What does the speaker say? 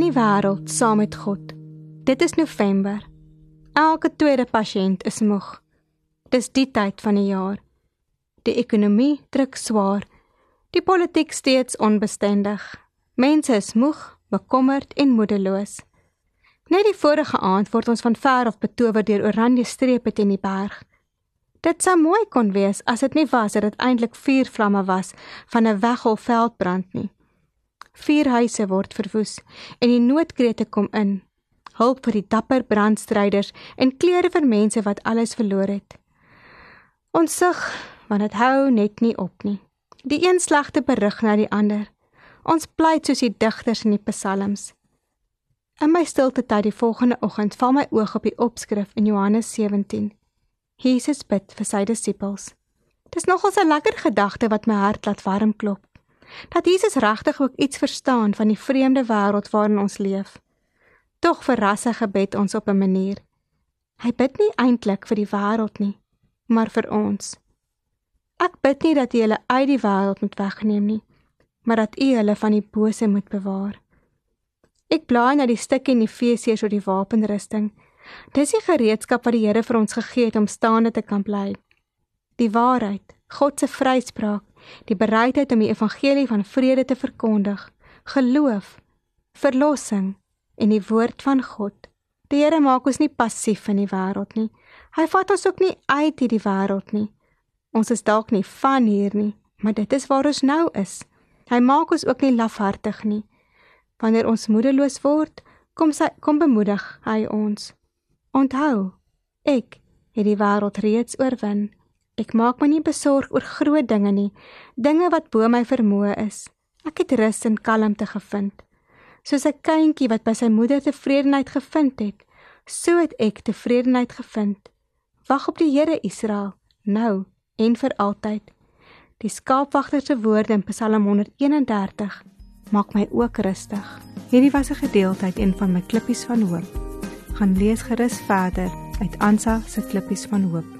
In die wêreld saam met God. Dit is November. Elke tweede pasiënt is moeg. Dis die tyd van die jaar. Die ekonomie druk swaar. Die politiek steeds onbestendig. Mense is moeg, bekommerd en moedeloos. Net die vorige aand word ons van ver af betower deur oranje strepe teen die berg. Dit sou mooi kon wees as dit nie was dat dit eintlik vuur vlamme was van 'n weggol veldbrand nie. Vier huise word verwoes en die noodkrete kom in. Hulp vir die dapper brandstryders en klere vir mense wat alles verloor het. Ons sug, want dit hou net nie op nie. Die een slegte berig na die ander. Ons pleit soos die digters in die psalms. In my stilte tyd die volgende oggend val my oog op die opskrif in Johannes 17. Jesus bid vir sy disippels. Dis nogals 'n lekker gedagte wat my hart laat warm klop. Dat Jesus regtig ook iets verstaan van die vreemde wêreld waarin ons leef. Tog verras hy gebed ons op 'n manier. Hy bid nie eintlik vir die wêreld nie, maar vir ons. Ek bid nie dat U hulle uit die wêreld moet wegneem nie, maar dat U hulle van die bose moet bewaar. Ek blaai na die stukkie in Efesiërs oor die wapenrusting. Dis die gereedskap wat die Here vir ons gegee het om staande te kan bly. Die waarheid, God se vryspraak, die bereidheid om die evangelie van vrede te verkondig, geloof, verlossing en die woord van God. Die Here maak ons nie passief in die wêreld nie. Hy vat ons ook nie uit hierdie wêreld nie. Ons is dalk nie van hier nie, maar dit is waar ons nou is. Hy maak ons ook nie lafhartig nie. Wanneer ons moedeloos word, kom sy kom bemoedig hy ons. Onthou, ek het die wêreld reeds oorwin. Ek maak my nie besorg oor groot dinge nie, dinge wat bo my vermoë is. Ek het rus en kalmte gevind. Soos 'n kindjie wat by sy moeder tevredenheid gevind het, so het ek tevredenheid gevind. Wag op die Here Israel, nou en vir altyd. Die skaapwagter se woorde in Psalm 131 maak my ook rustig. Hierdie was 'n gedeelte uit een van my klippies van hoop gaan lees gerus verder uit Ansa se klippies van hoop.